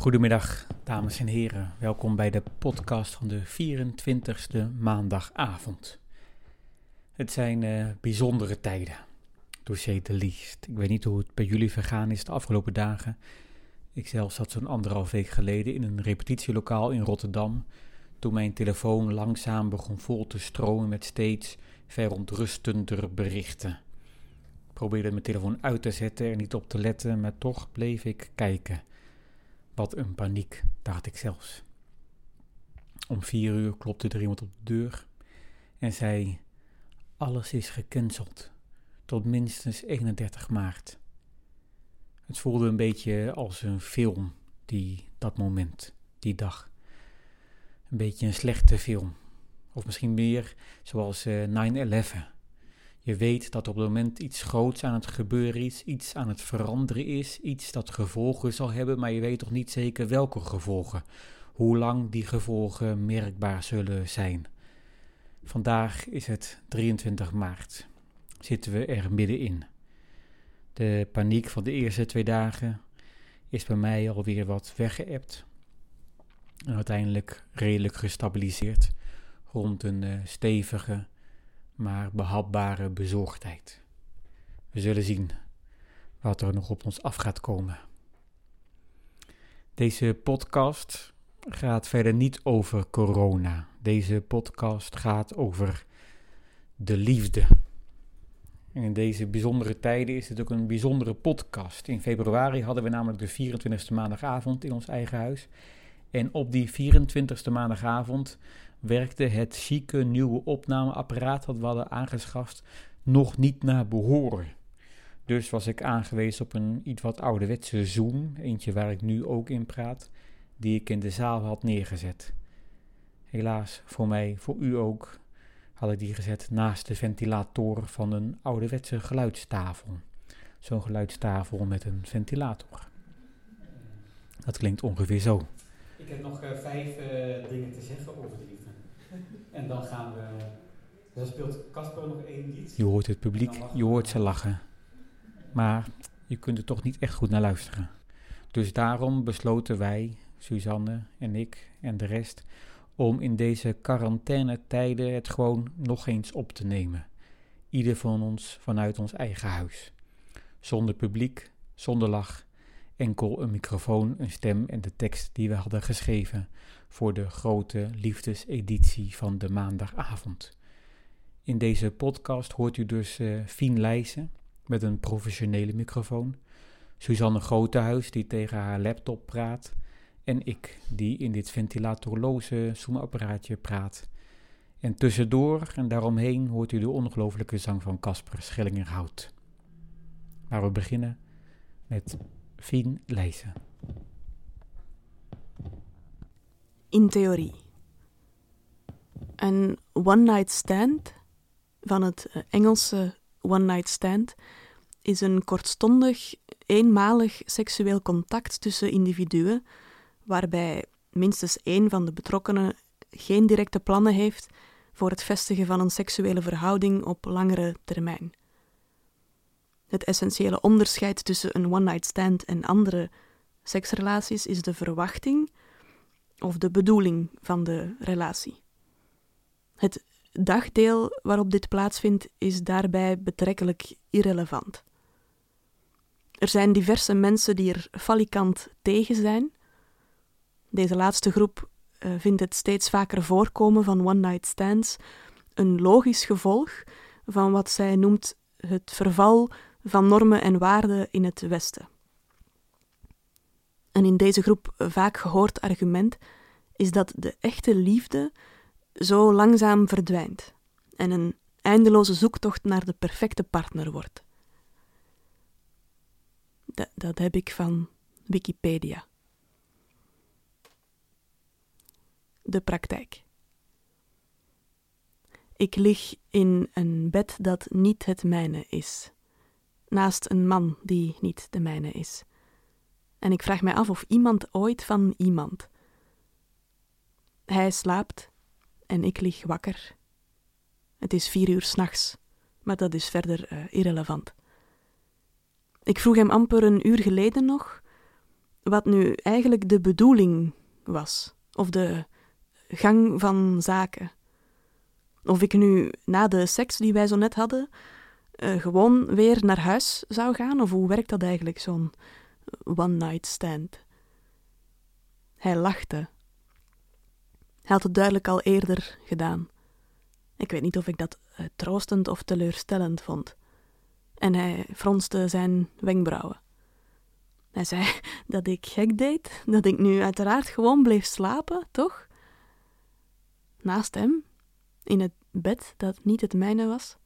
Goedemiddag, dames en heren. Welkom bij de podcast van de 24e maandagavond. Het zijn uh, bijzondere tijden, dossier de least. Ik weet niet hoe het bij jullie vergaan is de afgelopen dagen. Ik zelf zat zo'n anderhalf week geleden in een repetitielokaal in Rotterdam. Toen mijn telefoon langzaam begon vol te stromen met steeds verontrustender berichten. Ik probeerde mijn telefoon uit te zetten, er niet op te letten, maar toch bleef ik kijken. Wat een paniek, dacht ik zelfs. Om vier uur klopte er iemand op de deur en zei: Alles is gecanceld tot minstens 31 maart. Het voelde een beetje als een film, die, dat moment, die dag. Een beetje een slechte film. Of misschien meer zoals uh, 9-11. Je weet dat op het moment iets groots aan het gebeuren is, iets aan het veranderen is, iets dat gevolgen zal hebben, maar je weet toch niet zeker welke gevolgen, hoe lang die gevolgen merkbaar zullen zijn. Vandaag is het 23 maart. Zitten we er middenin. De paniek van de eerste twee dagen is bij mij alweer wat weggeëpt. En uiteindelijk redelijk gestabiliseerd rond een uh, stevige, maar behapbare bezorgdheid. We zullen zien wat er nog op ons af gaat komen. Deze podcast gaat verder niet over corona. Deze podcast gaat over de liefde. En in deze bijzondere tijden is het ook een bijzondere podcast. In februari hadden we namelijk de 24e maandagavond in ons eigen huis. En op die 24e maandagavond werkte het chique nieuwe opnameapparaat dat we hadden aangeschaft nog niet naar behoren. Dus was ik aangewezen op een iets wat ouderwetse Zoom, eentje waar ik nu ook in praat, die ik in de zaal had neergezet. Helaas voor mij, voor u ook, had ik die gezet naast de ventilator van een ouderwetse geluidstafel. Zo'n geluidstafel met een ventilator. Dat klinkt ongeveer zo. Ik heb nog uh, vijf uh, dingen te zeggen over de liefde. En dan gaan we. Dan speelt Casper nog één lied. Je hoort het publiek, je hoort ze lachen. Maar je kunt er toch niet echt goed naar luisteren. Dus daarom besloten wij, Suzanne en ik en de rest, om in deze quarantainetijden het gewoon nog eens op te nemen. Ieder van ons vanuit ons eigen huis. Zonder publiek, zonder lach, enkel een microfoon, een stem en de tekst die we hadden geschreven voor de grote liefdeseditie van de maandagavond. In deze podcast hoort u dus uh, Fien Leijsen met een professionele microfoon, Suzanne Grotehuis die tegen haar laptop praat en ik die in dit ventilatorloze zoomapparaatje praat. En tussendoor en daaromheen hoort u de ongelooflijke zang van Casper Schellingerhout. Maar we beginnen met Fien Leijsen. In theorie. Een one-night stand, van het eh, Engelse one-night stand, is een kortstondig, eenmalig seksueel contact tussen individuen, waarbij minstens één van de betrokkenen geen directe plannen heeft voor het vestigen van een seksuele verhouding op langere termijn. Het essentiële onderscheid tussen een one-night stand en andere seksrelaties is de verwachting of de bedoeling van de relatie. Het dagdeel waarop dit plaatsvindt is daarbij betrekkelijk irrelevant. Er zijn diverse mensen die er falikant tegen zijn. Deze laatste groep uh, vindt het steeds vaker voorkomen van one-night stands een logisch gevolg van wat zij noemt het verval van normen en waarden in het Westen. Een in deze groep vaak gehoord argument is dat de echte liefde zo langzaam verdwijnt en een eindeloze zoektocht naar de perfecte partner wordt. Dat, dat heb ik van Wikipedia. De praktijk. Ik lig in een bed dat niet het mijne is, naast een man die niet de mijne is. En ik vraag mij af of iemand ooit van iemand. Hij slaapt en ik lig wakker. Het is vier uur s'nachts, maar dat is verder uh, irrelevant. Ik vroeg hem amper een uur geleden nog: wat nu eigenlijk de bedoeling was, of de gang van zaken. Of ik nu na de seks die wij zo net hadden, uh, gewoon weer naar huis zou gaan, of hoe werkt dat eigenlijk, zo'n one-night stand? Hij lachte. Hij had het duidelijk al eerder gedaan. Ik weet niet of ik dat uh, troostend of teleurstellend vond. En hij fronste zijn wenkbrauwen. Hij zei dat ik gek deed, dat ik nu uiteraard gewoon bleef slapen, toch? Naast hem, in het bed dat niet het mijne was.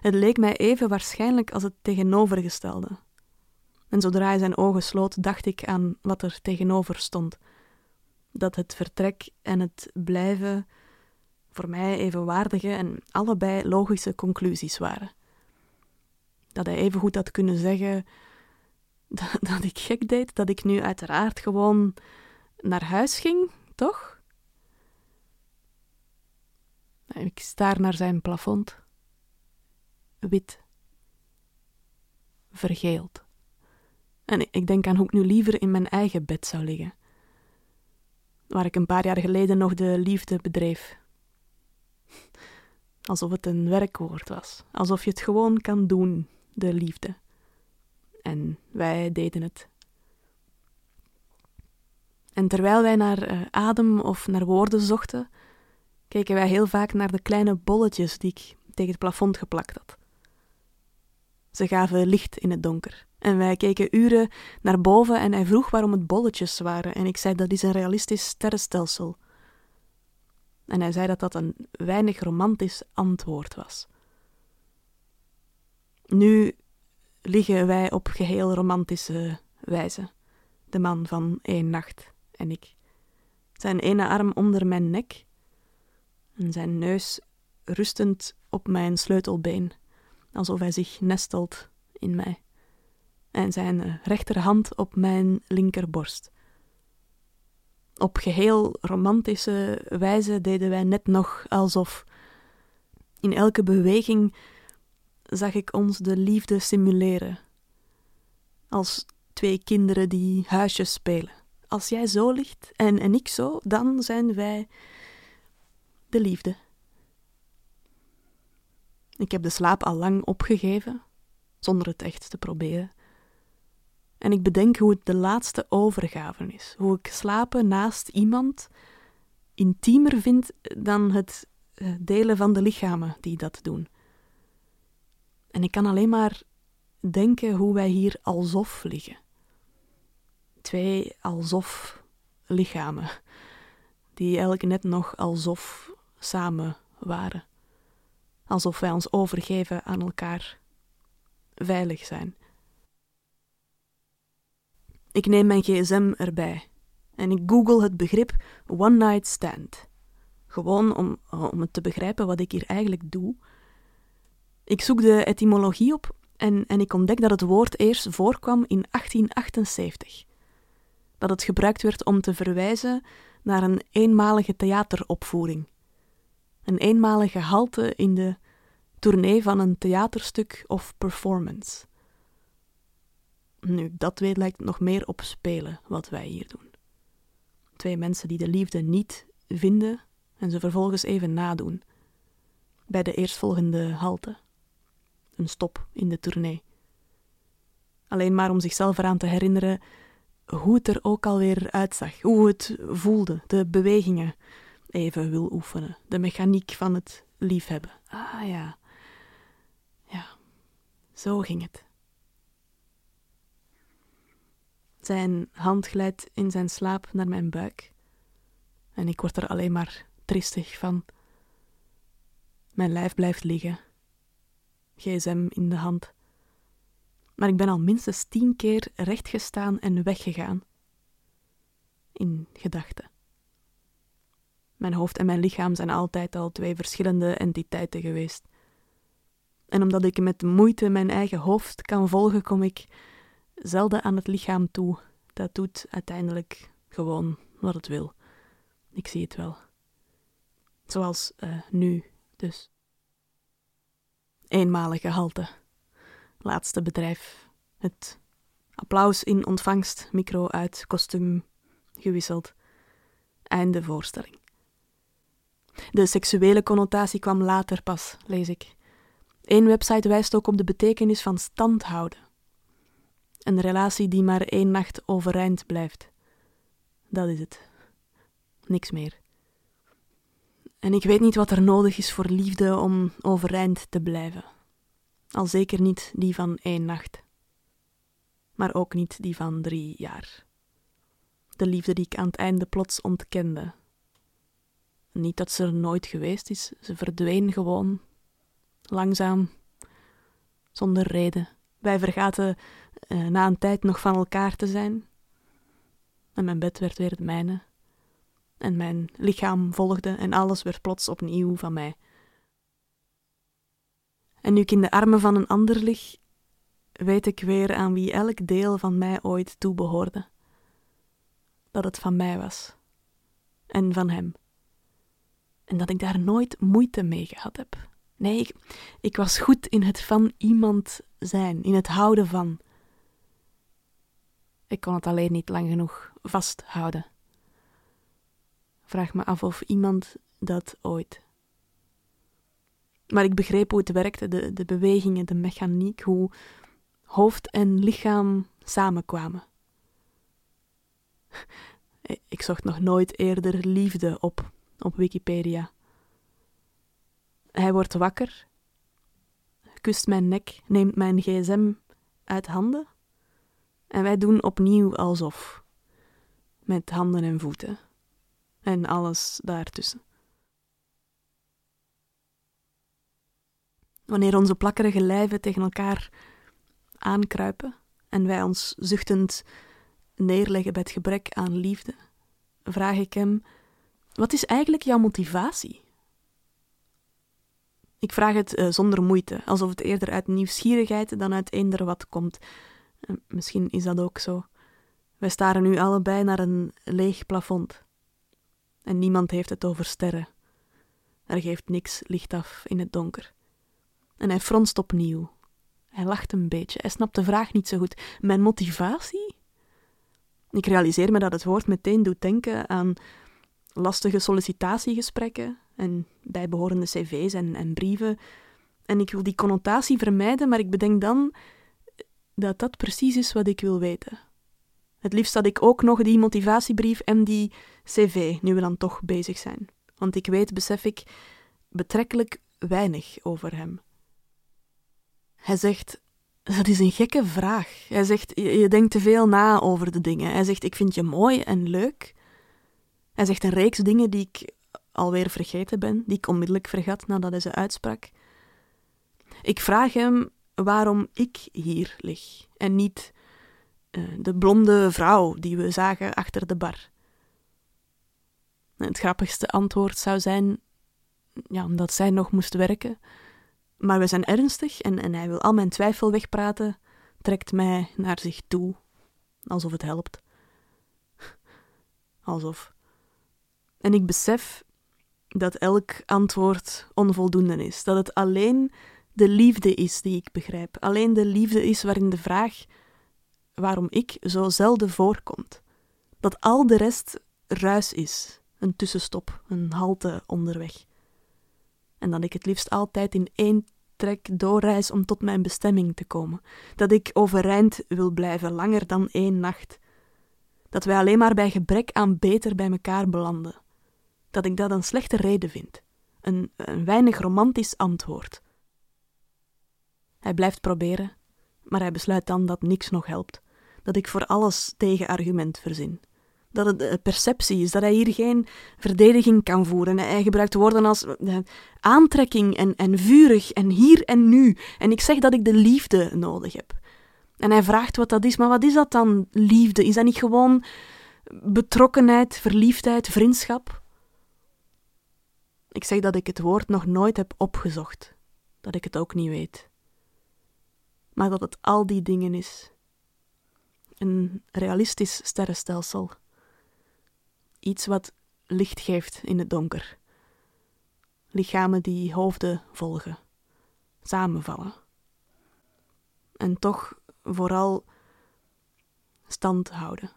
Het leek mij even waarschijnlijk als het tegenovergestelde. En zodra hij zijn ogen sloot, dacht ik aan wat er tegenover stond. Dat het vertrek en het blijven voor mij evenwaardige en allebei logische conclusies waren. Dat hij evengoed had kunnen zeggen dat, dat ik gek deed, dat ik nu uiteraard gewoon naar huis ging, toch? Ik staar naar zijn plafond. Wit. Vergeeld. En ik denk aan hoe ik nu liever in mijn eigen bed zou liggen. Waar ik een paar jaar geleden nog de liefde bedreef. Alsof het een werkwoord was. Alsof je het gewoon kan doen, de liefde. En wij deden het. En terwijl wij naar uh, adem of naar woorden zochten, keken wij heel vaak naar de kleine bolletjes die ik tegen het plafond geplakt had. Ze gaven licht in het donker. En wij keken uren naar boven en hij vroeg waarom het bolletjes waren. En ik zei dat is een realistisch sterrenstelsel. En hij zei dat dat een weinig romantisch antwoord was. Nu liggen wij op geheel romantische wijze, de man van één nacht en ik. Zijn ene arm onder mijn nek en zijn neus rustend op mijn sleutelbeen, alsof hij zich nestelt in mij, en zijn rechterhand op mijn linkerborst. Op geheel romantische wijze deden wij net nog alsof. In elke beweging zag ik ons de liefde simuleren. Als twee kinderen die huisjes spelen. Als jij zo ligt en, en ik zo, dan zijn wij de liefde. Ik heb de slaap al lang opgegeven, zonder het echt te proberen. En ik bedenk hoe het de laatste overgave is. Hoe ik slapen naast iemand intiemer vind dan het eh, delen van de lichamen die dat doen. En ik kan alleen maar denken hoe wij hier alsof liggen. Twee alsof lichamen, die elk net nog alsof samen waren. Alsof wij ons overgeven aan elkaar, veilig zijn. Ik neem mijn gsm erbij en ik google het begrip one night stand. Gewoon om, om het te begrijpen wat ik hier eigenlijk doe. Ik zoek de etymologie op en, en ik ontdek dat het woord eerst voorkwam in 1878. Dat het gebruikt werd om te verwijzen naar een eenmalige theateropvoering. Een eenmalige halte in de tournee van een theaterstuk of performance. Nu, dat weet lijkt nog meer op spelen wat wij hier doen. Twee mensen die de liefde niet vinden en ze vervolgens even nadoen. Bij de eerstvolgende halte. Een stop in de tournee. Alleen maar om zichzelf eraan te herinneren hoe het er ook alweer uitzag, hoe het voelde, de bewegingen even wil oefenen, de mechaniek van het liefhebben. Ah ja, ja, zo ging het. Zijn hand glijdt in zijn slaap naar mijn buik. En ik word er alleen maar tristig van. Mijn lijf blijft liggen. GSM in de hand. Maar ik ben al minstens tien keer rechtgestaan en weggegaan. In gedachten. Mijn hoofd en mijn lichaam zijn altijd al twee verschillende entiteiten geweest. En omdat ik met moeite mijn eigen hoofd kan volgen, kom ik zelden aan het lichaam toe. Dat doet uiteindelijk gewoon wat het wil. Ik zie het wel. Zoals uh, nu, dus. Eenmalige halte. Laatste bedrijf. Het Applaus in ontvangst, micro uit, kostuum gewisseld. Einde voorstelling. De seksuele connotatie kwam later pas, lees ik. Eén website wijst ook op de betekenis van stand houden. Een relatie die maar één nacht overeind blijft. Dat is het. Niks meer. En ik weet niet wat er nodig is voor liefde om overeind te blijven. Al zeker niet die van één nacht. Maar ook niet die van drie jaar. De liefde die ik aan het einde plots ontkende. Niet dat ze er nooit geweest is, ze verdween gewoon. Langzaam, zonder reden. Wij vergaten eh, na een tijd nog van elkaar te zijn. En mijn bed werd weer het mijne. En mijn lichaam volgde en alles werd plots opnieuw van mij. En nu ik in de armen van een ander lig, weet ik weer aan wie elk deel van mij ooit toebehoorde. Dat het van mij was. En van hem. En dat ik daar nooit moeite mee gehad heb. Nee, ik, was goed in het van iemand zijn, in het houden van. Ik kon het alleen niet lang genoeg vasthouden. Vraag me af of iemand dat ooit. Maar ik begreep hoe het werkte, de, de bewegingen, de mechaniek, hoe hoofd en lichaam samenkwamen. Ik zocht nog nooit eerder liefde op op Wikipedia. Hij wordt wakker, kust mijn nek, neemt mijn gsm uit handen en wij doen opnieuw alsof, met handen en voeten en alles daartussen. Wanneer onze plakkerige lijven tegen elkaar aankruipen en wij ons zuchtend neerleggen bij het gebrek aan liefde, vraag ik hem: Wat is eigenlijk jouw motivatie? Ik vraag het uh, zonder moeite, alsof het eerder uit nieuwsgierigheid dan uit eender wat komt. Uh, misschien is dat ook zo. Wij staren nu allebei naar een leeg plafond. En niemand heeft het over sterren. Er geeft niks licht af in het donker. En hij fronst opnieuw. Hij lacht een beetje. Hij snapt de vraag niet zo goed. Mijn motivatie? Ik realiseer me dat het woord meteen doet denken aan lastige sollicitatiegesprekken en bijbehorende cv's en, en brieven. En ik wil die connotatie vermijden, maar ik bedenk dan dat dat precies is wat ik wil weten. Het liefst had ik ook nog die motivatiebrief en die cv, nu we dan toch bezig zijn. Want ik weet, besef ik, betrekkelijk weinig over hem. Hij zegt: Dat is een gekke vraag. Hij zegt: Je denkt te veel na over de dingen. Hij zegt: Ik vind je mooi en leuk. Hij zegt een reeks dingen die ik alweer vergeten ben, die ik onmiddellijk vergat nadat hij ze uitsprak. Ik vraag hem waarom ik hier lig en niet uh, de blonde vrouw die we zagen achter de bar. Het grappigste antwoord zou zijn: ja, omdat zij nog moest werken. Maar we zijn ernstig en, en hij wil al mijn twijfel wegpraten, trekt mij naar zich toe, alsof het helpt. Alsof. En ik besef dat elk antwoord onvoldoende is. Dat het alleen de liefde is die ik begrijp. Alleen de liefde is waarin de vraag waarom ik zo zelden voorkomt. Dat al de rest ruis is, een tussenstop, een halte onderweg. En dat ik het liefst altijd in één trek doorreis om tot mijn bestemming te komen. Dat ik overeind wil blijven langer dan één nacht. Dat wij alleen maar bij gebrek aan beter bij elkaar belanden dat ik dat een slechte reden vind. Een, een weinig romantisch antwoord. Hij blijft proberen, maar hij besluit dan dat niks nog helpt. Dat ik voor alles tegenargument verzin. Dat het de perceptie is, dat hij hier geen verdediging kan voeren. Hij gebruikt woorden als eh, aantrekking en, en vurig en hier en nu. En ik zeg dat ik de liefde nodig heb. En hij vraagt wat dat is, maar wat is dat dan, liefde? Is dat niet gewoon betrokkenheid, verliefdheid, vriendschap? Ik zeg dat ik het woord nog nooit heb opgezocht, dat ik het ook niet weet. Maar dat het al die dingen is. Een realistisch sterrenstelsel. Iets wat licht geeft in het donker. Lichamen die hoofden volgen, samenvallen. En toch vooral stand houden.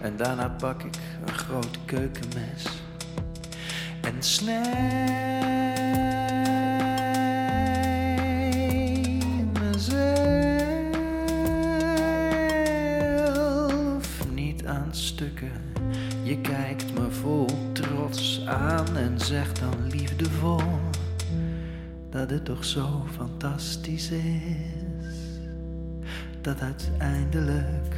En daarna pak ik een groot keukenmes en snij mezelf niet aan stukken. Je kijkt me vol trots aan en zegt dan liefdevol dat het toch zo fantastisch is. Dat uiteindelijk,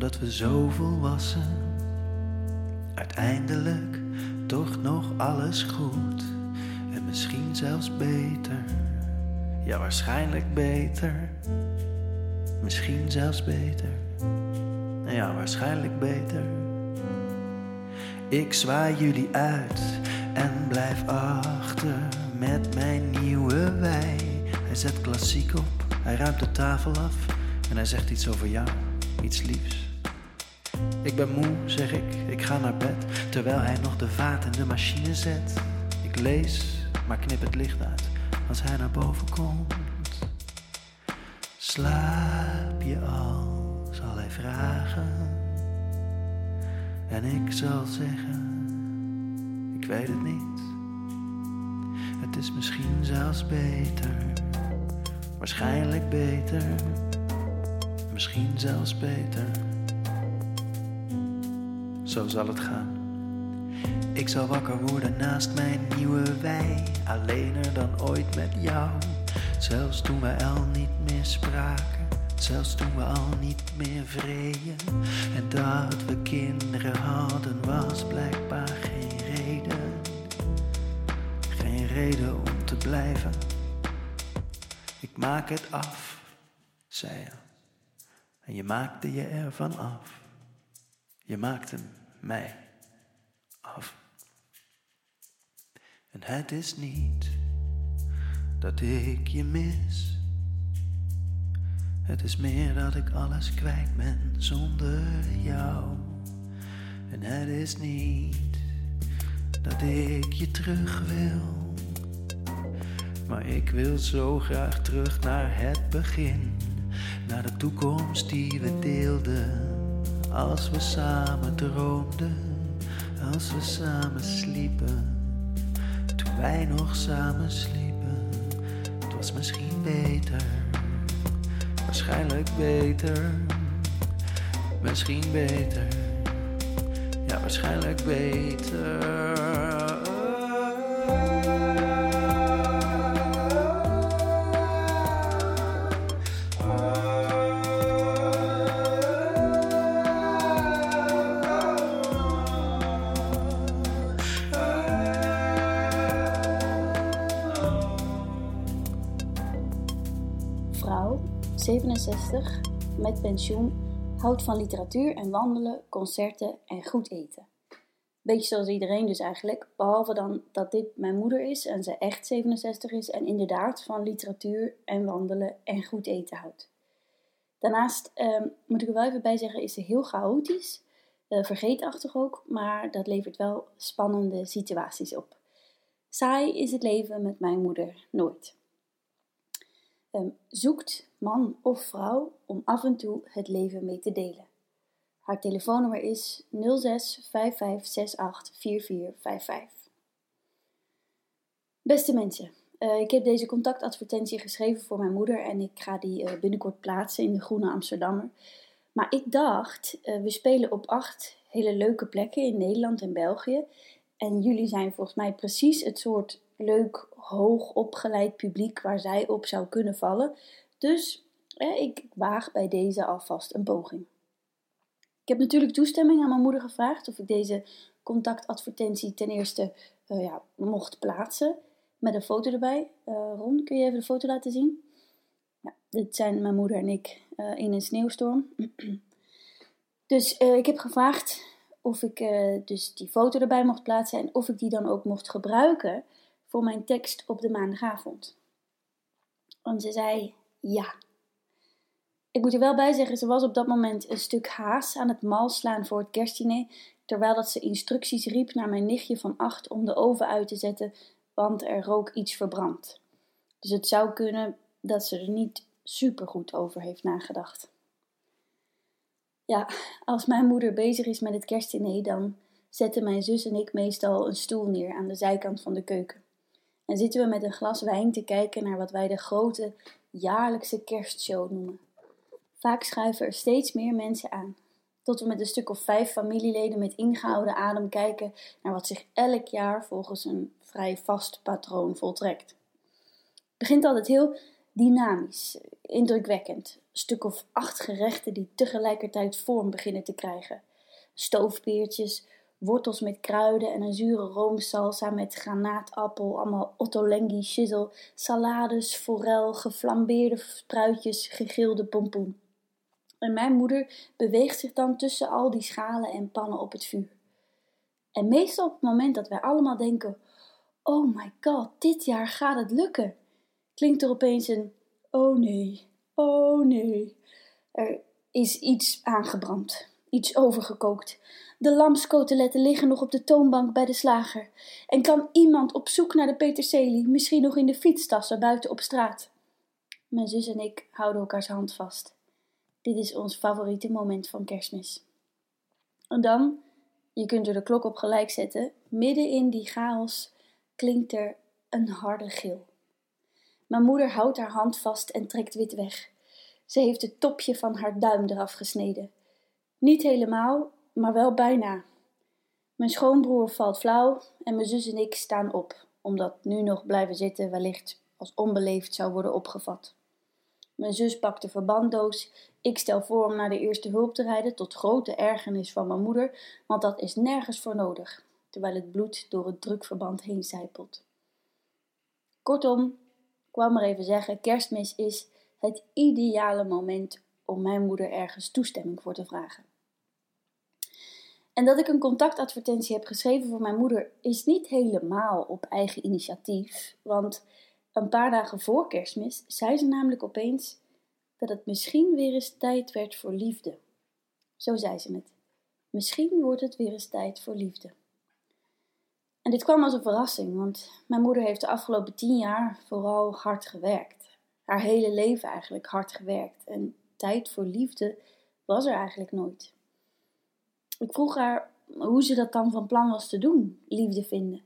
omdat we zo volwassen, uiteindelijk toch nog alles goed en misschien zelfs beter. Ja, waarschijnlijk beter. Misschien zelfs beter. Ja, waarschijnlijk beter. Ik zwaai jullie uit en blijf achter met mijn nieuwe wei. Hij zet klassiek op, hij ruimt de tafel af en hij zegt iets over jou, iets liefs. Ik ben moe, zeg ik, ik ga naar bed, terwijl hij nog de vaat in de machine zet. Ik lees, maar knip het licht uit als hij naar boven komt. Slaap je al, zal hij vragen. En ik zal zeggen, ik weet het niet. Het is misschien zelfs beter, waarschijnlijk beter, misschien zelfs beter. Zo zal het gaan. Ik zal wakker worden naast mijn nieuwe wei, alleener dan ooit met jou. Zelfs toen we al niet meer spraken, zelfs toen we al niet meer vreden. En dat we kinderen hadden was blijkbaar geen reden. Geen reden om te blijven. Ik maak het af, zei je. En je maakte je ervan af. Je maakte mij af. En het is niet dat ik je mis. Het is meer dat ik alles kwijt ben zonder jou. En het is niet dat ik je terug wil. Maar ik wil zo graag terug naar het begin. Naar de toekomst die we deelden. Als we samen droomden. Als we samen sliepen. Toen wij nog samen sliepen. Het was misschien beter. Waarschijnlijk beter. Misschien beter. Ja, waarschijnlijk beter. 67, met pensioen, houdt van literatuur en wandelen, concerten en goed eten. Beetje zoals iedereen dus eigenlijk, behalve dan dat dit mijn moeder is en ze echt 67 is en inderdaad van literatuur en wandelen en goed eten houdt. Daarnaast ehm, moet ik er wel even bij zeggen, is ze heel chaotisch, eh, vergeetachtig ook, maar dat levert wel spannende situaties op. Saai is het leven met mijn moeder nooit. Ehm, zoekt man of vrouw om af en toe het leven mee te delen. Haar telefoonnummer is 06 5568 4455. Beste mensen, eh, ik heb deze contactadvertentie geschreven voor mijn moeder en ik ga die eh, binnenkort plaatsen in de Groene Amsterdammer. Maar ik dacht, eh, we spelen op acht hele leuke plekken in Nederland en België. En jullie zijn volgens mij precies het soort leuk, hoog opgeleid publiek waar zij op zou kunnen vallen. Dus ik waag bij deze alvast een poging. Ik heb natuurlijk toestemming aan mijn moeder gevraagd of ik deze contactadvertentie ten eerste uh, ja, mocht plaatsen met een foto erbij. Uh, Ron, kun je even de foto laten zien? Ja, dit zijn mijn moeder en ik uh, in een sneeuwstorm. dus ik heb gevraagd of ik dus die foto erbij mocht plaatsen en of ik die dan ook mocht gebruiken voor mijn tekst op de maandagavond. En ze zei ja. Ik moet er wel bij zeggen, ze was op dat moment een stuk haas aan het mal slaan voor het kerstdiner, terwijl dat ze instructies riep naar mijn nichtje van acht om de oven uit te zetten, want er rook iets verbrand. Dus het zou kunnen dat ze er niet super goed over heeft nagedacht. Ja, als mijn moeder bezig is met het kerstdiner, dan zetten mijn zus en ik meestal een stoel neer aan de zijkant van de keuken. En zitten we met een glas wijn te kijken naar wat wij de grote jaarlijkse kerstshow noemen. Vaak schuiven er steeds meer mensen aan, tot we met een stuk of vijf familieleden met ingehouden adem kijken naar wat zich elk jaar volgens een vrij vast patroon voltrekt. Het begint altijd heel dynamisch, indrukwekkend. Een stuk of acht gerechten die tegelijkertijd vorm beginnen te krijgen. Stoofpeertjes, wortels met kruiden en een zure roomsalsa met granaatappel, allemaal ottolenghi shizzle, salades, forel, geflambeerde spruitjes, gegilde pompoen. En mijn moeder beweegt zich dan tussen al die schalen en pannen op het vuur. En meestal op het moment dat wij allemaal denken: Oh my god, dit jaar gaat het lukken, klinkt er opeens een: Oh nee, oh nee. Er is iets aangebrand, iets overgekookt. De lamskoteletten liggen nog op de toonbank bij de slager. En kan iemand op zoek naar de peterselie, misschien nog in de fietstassen buiten op straat? Mijn zus en ik houden elkaars hand vast. Dit is ons favoriete moment van kerstmis. En dan, je kunt er de klok op gelijk zetten, midden in die chaos klinkt er een harde gil. Mijn moeder houdt haar hand vast en trekt wit weg. Ze heeft het topje van haar duim eraf gesneden. Niet helemaal, maar wel bijna. Mijn schoonbroer valt flauw en mijn zus en ik staan op, omdat nu nog blijven zitten wellicht als onbeleefd zou worden opgevat. Mijn zus pakt de verbanddoos. Ik stel voor om naar de eerste hulp te rijden, tot grote ergernis van mijn moeder, want dat is nergens voor nodig, terwijl het bloed door het drukverband heen zijpelt. Kortom, ik kwam maar even zeggen: kerstmis is het ideale moment om mijn moeder ergens toestemming voor te vragen. En dat ik een contactadvertentie heb geschreven voor mijn moeder is niet helemaal op eigen initiatief, want een paar dagen voor kerstmis zei ze namelijk opeens dat het misschien weer eens tijd werd voor liefde. Zo zei ze het. Misschien wordt het weer eens tijd voor liefde. En dit kwam als een verrassing, want mijn moeder heeft de afgelopen tien jaar vooral hard gewerkt. Haar hele leven eigenlijk hard gewerkt. En tijd voor liefde was er eigenlijk nooit. Ik vroeg haar hoe ze dat dan van plan was te doen, liefde vinden.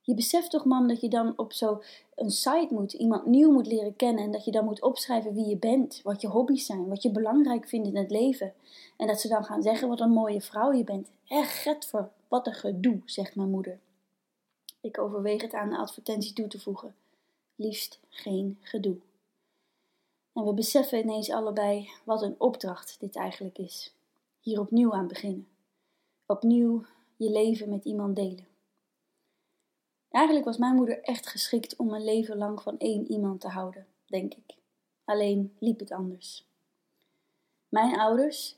Je beseft toch, man, dat je dan op zo'n site moet, iemand nieuw moet leren kennen en dat je dan moet opschrijven wie je bent, wat je hobby's zijn, wat je belangrijk vindt in het leven. En dat ze dan gaan zeggen wat een mooie vrouw je bent. Echt, voor wat een gedoe, zegt mijn moeder. Ik overweeg het aan de advertentie toe te voegen. Liefst geen gedoe. En we beseffen ineens allebei wat een opdracht dit eigenlijk is. Hier opnieuw aan beginnen. Opnieuw je leven met iemand delen. Eigenlijk was mijn moeder echt geschikt om een leven lang van één iemand te houden, denk ik. Alleen liep het anders. Mijn ouders,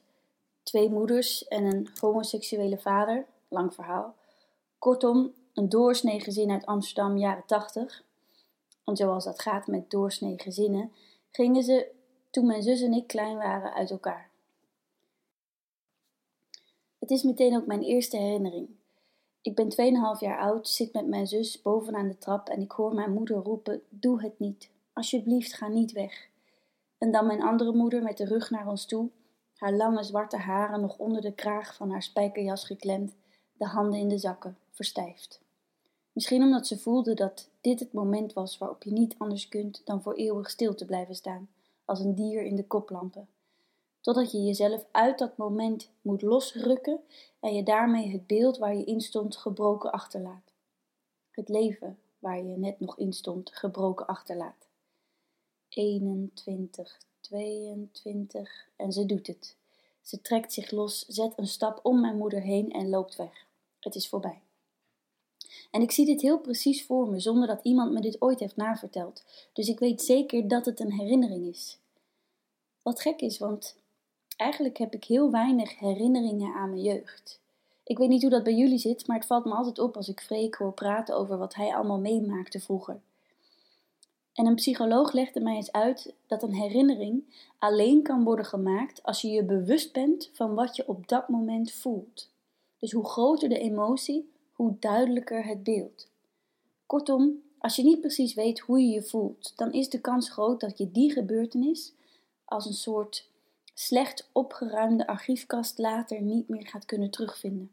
twee moeders en een homoseksuele vader, lang verhaal. Kortom, een doorsnee gezin uit Amsterdam, jaren tachtig. En zoals dat gaat met doorsnee gezinnen, gingen ze toen mijn zus en ik klein waren uit elkaar. Het is meteen ook mijn eerste herinnering. Ik ben 2,5 jaar oud, zit met mijn zus bovenaan de trap en ik hoor mijn moeder roepen: Doe het niet. Alsjeblieft, ga niet weg. En dan mijn andere moeder met de rug naar ons toe, haar lange zwarte haren nog onder de kraag van haar spijkerjas geklemd, de handen in de zakken, verstijfd. Misschien omdat ze voelde dat dit het moment was waarop je niet anders kunt dan voor eeuwig stil te blijven staan, als een dier in de koplampen totdat je jezelf uit dat moment moet losrukken en je daarmee het beeld waar je in stond gebroken achterlaat. Het leven waar je net nog in stond, gebroken achterlaat. 21, 22 en ze doet het. Ze trekt zich los, zet een stap om mijn moeder heen en loopt weg. Het is voorbij. En ik zie dit heel precies voor me, zonder dat iemand me dit ooit heeft naverteld. Dus ik weet zeker dat het een herinnering is. Wat gek is, want eigenlijk heb ik heel weinig herinneringen aan mijn jeugd. Ik weet niet hoe dat bij jullie zit, maar het valt me altijd op als ik Freek hoor praten over wat hij allemaal meemaakte vroeger. En een psycholoog legde mij eens uit dat een herinnering alleen kan worden gemaakt als je je bewust bent van wat je op dat moment voelt. Dus hoe groter de emotie, hoe duidelijker het beeld. Kortom, als je niet precies weet hoe je je voelt, dan is de kans groot dat je die gebeurtenis als een soort slecht opgeruimde archiefkast later niet meer gaat kunnen terugvinden.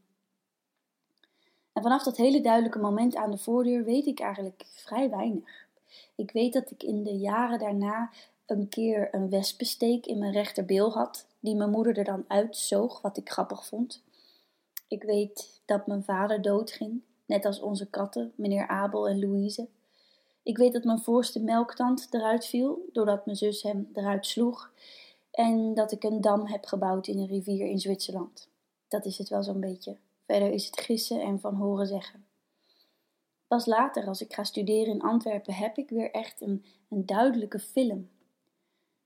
En vanaf dat hele duidelijke moment aan de voordeur weet ik eigenlijk vrij weinig. Ik weet dat ik in de jaren daarna een keer een wespensteek in mijn rechterbeel had, die mijn moeder er dan uitzoog, wat ik grappig vond. Ik weet dat mijn vader doodging, net als onze katten, meneer Abel en Louise. Ik weet dat mijn voorste melktand eruit viel, doordat mijn zus hem eruit sloeg. En dat ik een dam heb gebouwd in een rivier in Zwitserland. Dat is het wel zo'n beetje. Verder is het gissen en van horen zeggen. Pas later, als ik ga studeren in Antwerpen, heb ik weer echt een, een duidelijke film.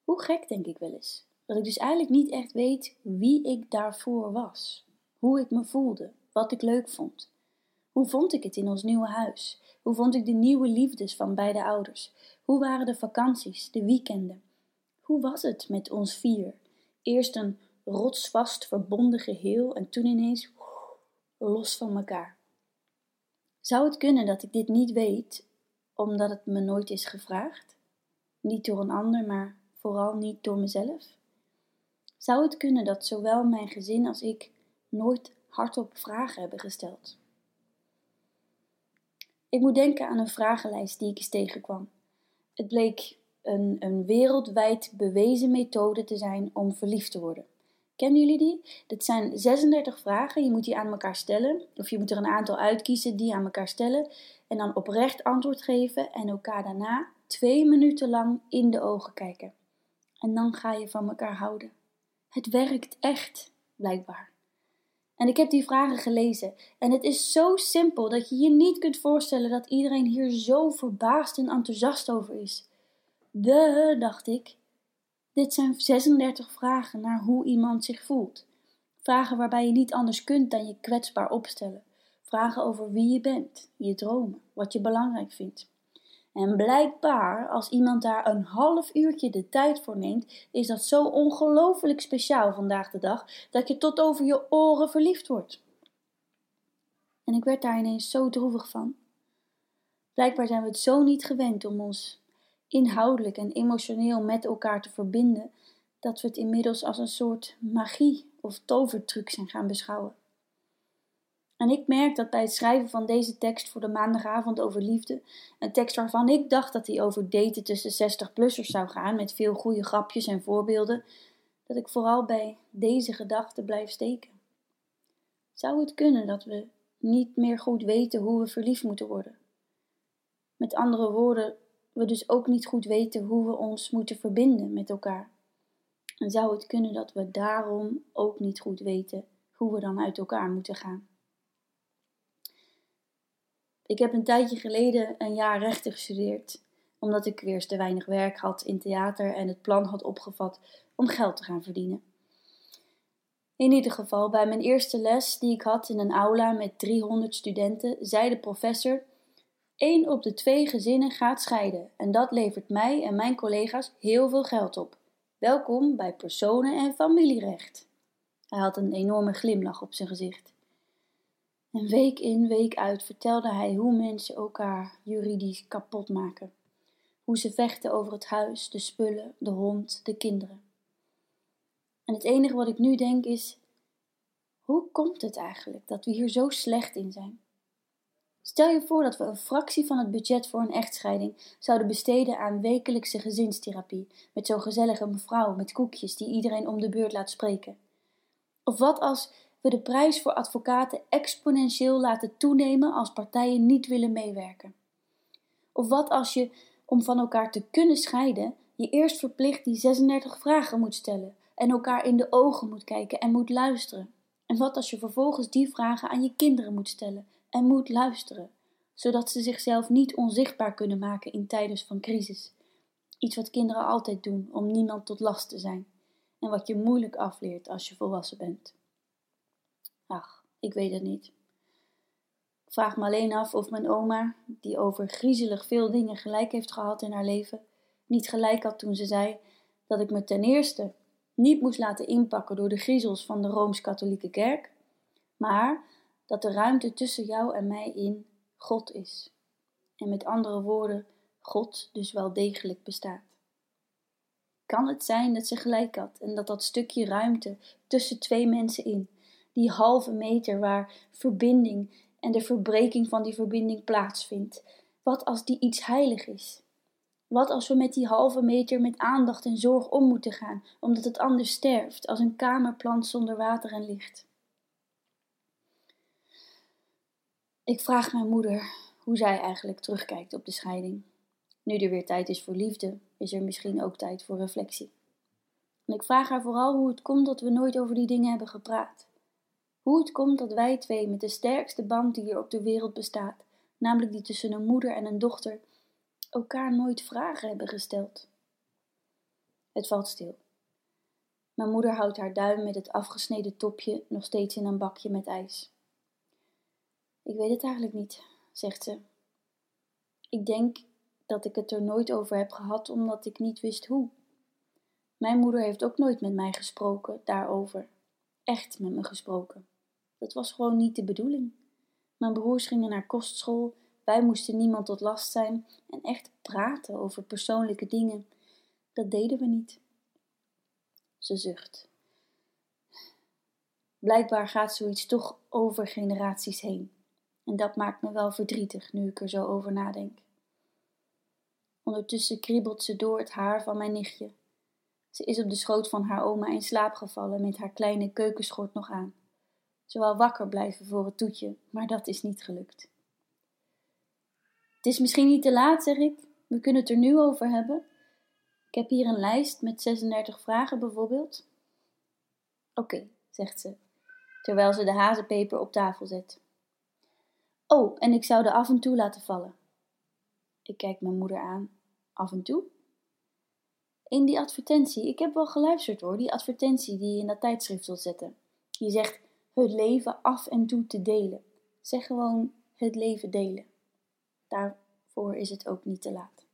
Hoe gek denk ik wel eens. Dat ik dus eigenlijk niet echt weet wie ik daarvoor was. Hoe ik me voelde, wat ik leuk vond. Hoe vond ik het in ons nieuwe huis? Hoe vond ik de nieuwe liefdes van beide ouders? Hoe waren de vakanties, de weekenden? Hoe was het met ons vier? Eerst een rotsvast verbonden geheel en toen ineens los van elkaar. Zou het kunnen dat ik dit niet weet, omdat het me nooit is gevraagd? Niet door een ander, maar vooral niet door mezelf? Zou het kunnen dat zowel mijn gezin als ik nooit hardop vragen hebben gesteld? Ik moet denken aan een vragenlijst die ik eens tegenkwam. Het bleek een, een wereldwijd bewezen methode te zijn om verliefd te worden. Kennen jullie die? Dat zijn 36 vragen. Je moet die aan elkaar stellen. Of je moet er een aantal uitkiezen die aan elkaar stellen. En dan oprecht antwoord geven en elkaar daarna twee minuten lang in de ogen kijken. En dan ga je van elkaar houden. Het werkt echt, blijkbaar. En ik heb die vragen gelezen. En het is zo simpel dat je je niet kunt voorstellen dat iedereen hier zo verbaasd en enthousiast over is. De, dacht ik. Dit zijn 36 vragen naar hoe iemand zich voelt. Vragen waarbij je niet anders kunt dan je kwetsbaar opstellen. Vragen over wie je bent, je dromen, wat je belangrijk vindt. En blijkbaar, als iemand daar een half uurtje de tijd voor neemt, is dat zo ongelooflijk speciaal vandaag de dag dat je tot over je oren verliefd wordt. En ik werd daar ineens zo droevig van. Blijkbaar zijn we het zo niet gewend om ons inhoudelijk en emotioneel met elkaar te verbinden, dat we het inmiddels als een soort magie of tovertruc zijn gaan beschouwen. En ik merk dat bij het schrijven van deze tekst voor de maandagavond over liefde, een tekst waarvan ik dacht dat hij over daten tussen 60-plussers zou gaan, met veel goede grapjes en voorbeelden, dat ik vooral bij deze gedachte blijf steken. Zou het kunnen dat we niet meer goed weten hoe we verliefd moeten worden? Met andere woorden, we dus ook niet goed weten hoe we ons moeten verbinden met elkaar. En zou het kunnen dat we daarom ook niet goed weten hoe we dan uit elkaar moeten gaan? Ik heb een tijdje geleden een jaar rechten gestudeerd, omdat ik weer eens te weinig werk had in theater en het plan had opgevat om geld te gaan verdienen. In ieder geval, bij mijn eerste les die ik had in een aula met 300 studenten, zei de professor Eén op de twee gezinnen gaat scheiden en dat levert mij en mijn collega's heel veel geld op. Welkom bij personen- en familierecht. Hij had een enorme glimlach op zijn gezicht. En week in, week uit vertelde hij hoe mensen elkaar juridisch kapot maken. Hoe ze vechten over het huis, de spullen, de hond, de kinderen. En het enige wat ik nu denk is: hoe komt het eigenlijk dat we hier zo slecht in zijn? Stel je voor dat we een fractie van het budget voor een echtscheiding zouden besteden aan wekelijkse gezinstherapie, met zo'n gezellige mevrouw met koekjes die iedereen om de beurt laat spreken. Of wat als we de prijs voor advocaten exponentieel laten toenemen als partijen niet willen meewerken? Of wat als je, om van elkaar te kunnen scheiden, je eerst verplicht die 36 vragen moet stellen en elkaar in de ogen moet kijken en moet luisteren? En wat als je vervolgens die vragen aan je kinderen moet stellen en moet luisteren, zodat ze zichzelf niet onzichtbaar kunnen maken in tijden van crisis? Iets wat kinderen altijd doen om niemand tot last te zijn en wat je moeilijk afleert als je volwassen bent. Ach, ik weet het niet. Ik vraag me alleen af of mijn oma, die over griezelig veel dingen gelijk heeft gehad in haar leven, niet gelijk had toen ze zei dat ik me ten eerste niet moest laten inpakken door de griezels van de rooms-katholieke kerk, maar dat de ruimte tussen jou en mij in God is. En met andere woorden, God dus wel degelijk bestaat. Kan het zijn dat ze gelijk had en dat dat stukje ruimte tussen twee mensen in, die halve meter waar verbinding en de verbreking van die verbinding plaatsvindt, wat als die iets heilig is? Wat als we met die halve meter met aandacht en zorg om moeten gaan, omdat het anders sterft, als een kamerplant zonder water en licht? Ik vraag mijn moeder hoe zij eigenlijk terugkijkt op de scheiding. Nu er weer tijd is voor liefde, is er misschien ook tijd voor reflectie. En ik vraag haar vooral hoe het komt dat we nooit over die dingen hebben gepraat. Hoe het komt dat wij twee met de sterkste band die er op de wereld bestaat, namelijk die tussen een moeder en een dochter, elkaar nooit vragen hebben gesteld. Het valt stil. Mijn moeder houdt haar duim met het afgesneden topje nog steeds in een bakje met ijs. Ik weet het eigenlijk niet, zegt ze. Ik denk dat ik het er nooit over heb gehad omdat ik niet wist hoe. Mijn moeder heeft ook nooit met mij gesproken daarover. Echt met me gesproken. Dat was gewoon niet de bedoeling. Mijn broers gingen naar kostschool, wij moesten niemand tot last zijn en echt praten over persoonlijke dingen. Dat deden we niet. Ze zucht. Blijkbaar gaat zoiets toch over generaties heen. En dat maakt me wel verdrietig nu ik er zo over nadenk. Ondertussen kriebelt ze door het haar van mijn nichtje. Ze is op de schoot van haar oma in slaap gevallen met haar kleine keukenschort nog aan. Ze wou wakker blijven voor het toetje, maar dat is niet gelukt. Het is misschien niet te laat, zeg ik. We kunnen het er nu over hebben. Ik heb hier een lijst met 36 vragen bijvoorbeeld. Oké, zegt ze, terwijl ze de hazenpeper op tafel zet. Oh, en ik zou de af en toe laten vallen. Ik kijk mijn moeder aan. Af en toe? In die advertentie, ik heb wel geluisterd hoor, die advertentie die je in dat tijdschrift zult zetten. Je zegt het leven af en toe te delen. Zeg gewoon het leven delen. Daarvoor is het ook niet te laat.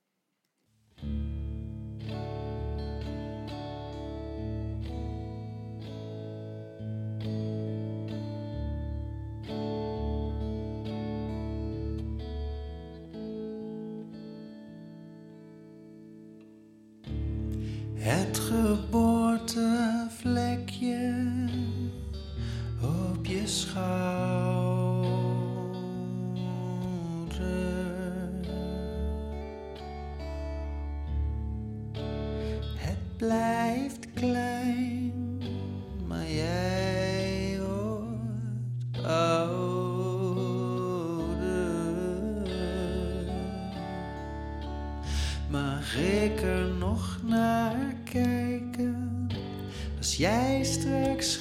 Jij straks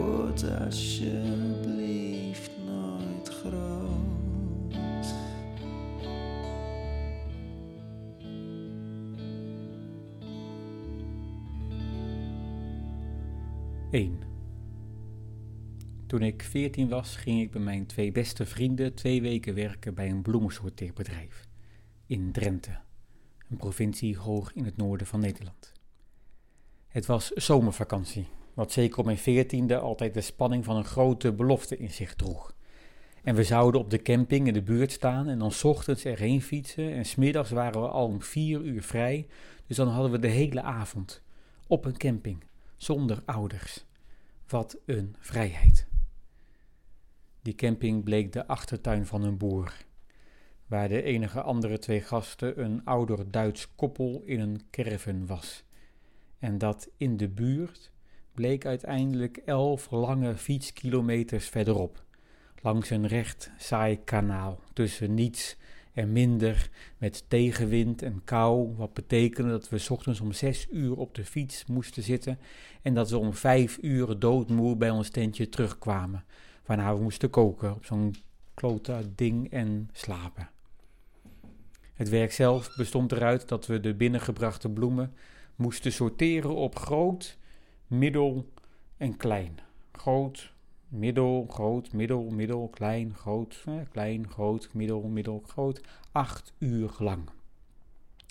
word alsjeblieft nooit groot. Eén. Toen ik 14 was, ging ik bij mijn twee beste vrienden twee weken werken bij een bloemensorteerbedrijf in Drenthe, een provincie hoog in het noorden van Nederland. Het was zomervakantie, wat zeker op mijn veertiende altijd de spanning van een grote belofte in zich droeg. En we zouden op de camping in de buurt staan en dan ochtends erheen fietsen en smiddags waren we al om vier uur vrij, dus dan hadden we de hele avond op een camping, zonder ouders. Wat een vrijheid. Die camping bleek de achtertuin van een boer, waar de enige andere twee gasten een ouder Duits koppel in een caravan was. En dat in de buurt bleek uiteindelijk elf lange fietskilometers verderop, langs een recht saai kanaal tussen niets en minder, met tegenwind en kou, wat betekende dat we ochtends om zes uur op de fiets moesten zitten en dat we om vijf uur doodmoe bij ons tentje terugkwamen, waarna we moesten koken op zo'n klote ding en slapen. Het werk zelf bestond eruit dat we de binnengebrachte bloemen moesten sorteren op groot, middel en klein. Groot, middel, groot, middel, middel, klein, groot, klein, groot, middel, middel, groot. Acht uur lang.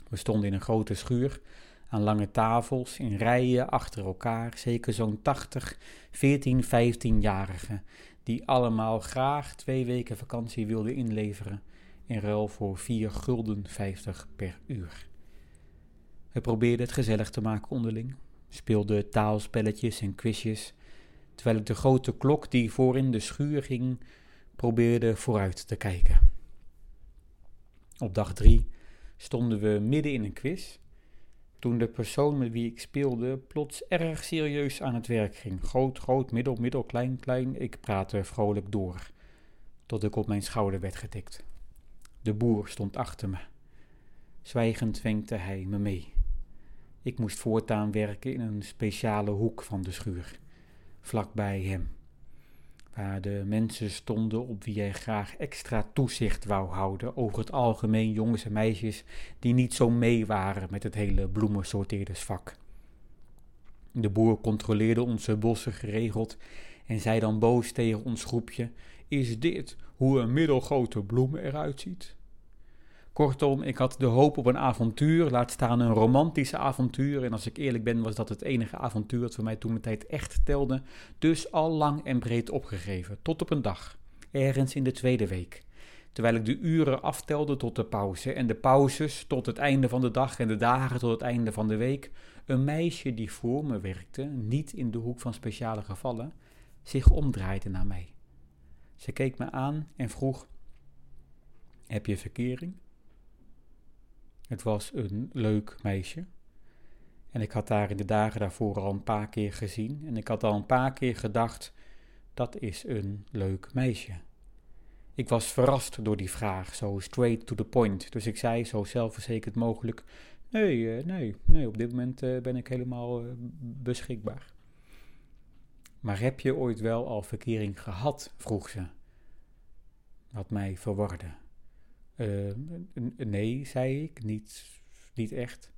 We stonden in een grote schuur aan lange tafels in rijen achter elkaar, zeker zo'n 80, 14, 15-jarigen, die allemaal graag twee weken vakantie wilden inleveren in ruil voor 4 gulden 50 per uur. We probeerden het gezellig te maken onderling, speelden taalspelletjes en quizjes, terwijl ik de grote klok die voorin de schuur ging probeerde vooruit te kijken. Op dag drie stonden we midden in een quiz, toen de persoon met wie ik speelde plots erg serieus aan het werk ging. Groot, groot, middel, middel, klein, klein. Ik praatte vrolijk door, tot ik op mijn schouder werd getikt. De boer stond achter me. Zwijgend wenkte hij me mee. Ik moest voortaan werken in een speciale hoek van de schuur, vlakbij hem, waar de mensen stonden op wie hij graag extra toezicht wou houden over het algemeen jongens en meisjes die niet zo mee waren met het hele bloemensorteerdersvak. De boer controleerde onze bossen geregeld en zei dan boos tegen ons groepje: Is dit hoe een middelgrote bloem eruit ziet? Kortom, ik had de hoop op een avontuur, laat staan een romantische avontuur. En als ik eerlijk ben, was dat het enige avontuur dat voor mij toen de tijd echt telde. Dus al lang en breed opgegeven, tot op een dag, ergens in de tweede week. Terwijl ik de uren aftelde tot de pauze en de pauzes tot het einde van de dag en de dagen tot het einde van de week, een meisje die voor me werkte, niet in de hoek van speciale gevallen, zich omdraaide naar mij. Ze keek me aan en vroeg: Heb je verkering? Het was een leuk meisje. En ik had haar in de dagen daarvoor al een paar keer gezien. En ik had al een paar keer gedacht: dat is een leuk meisje. Ik was verrast door die vraag, zo straight to the point. Dus ik zei zo zelfverzekerd mogelijk: Nee, uh, nee, nee, op dit moment uh, ben ik helemaal uh, beschikbaar. Maar heb je ooit wel al verkering gehad? vroeg ze. Wat mij verwarde. Uh, nee, zei ik, niet, niet echt.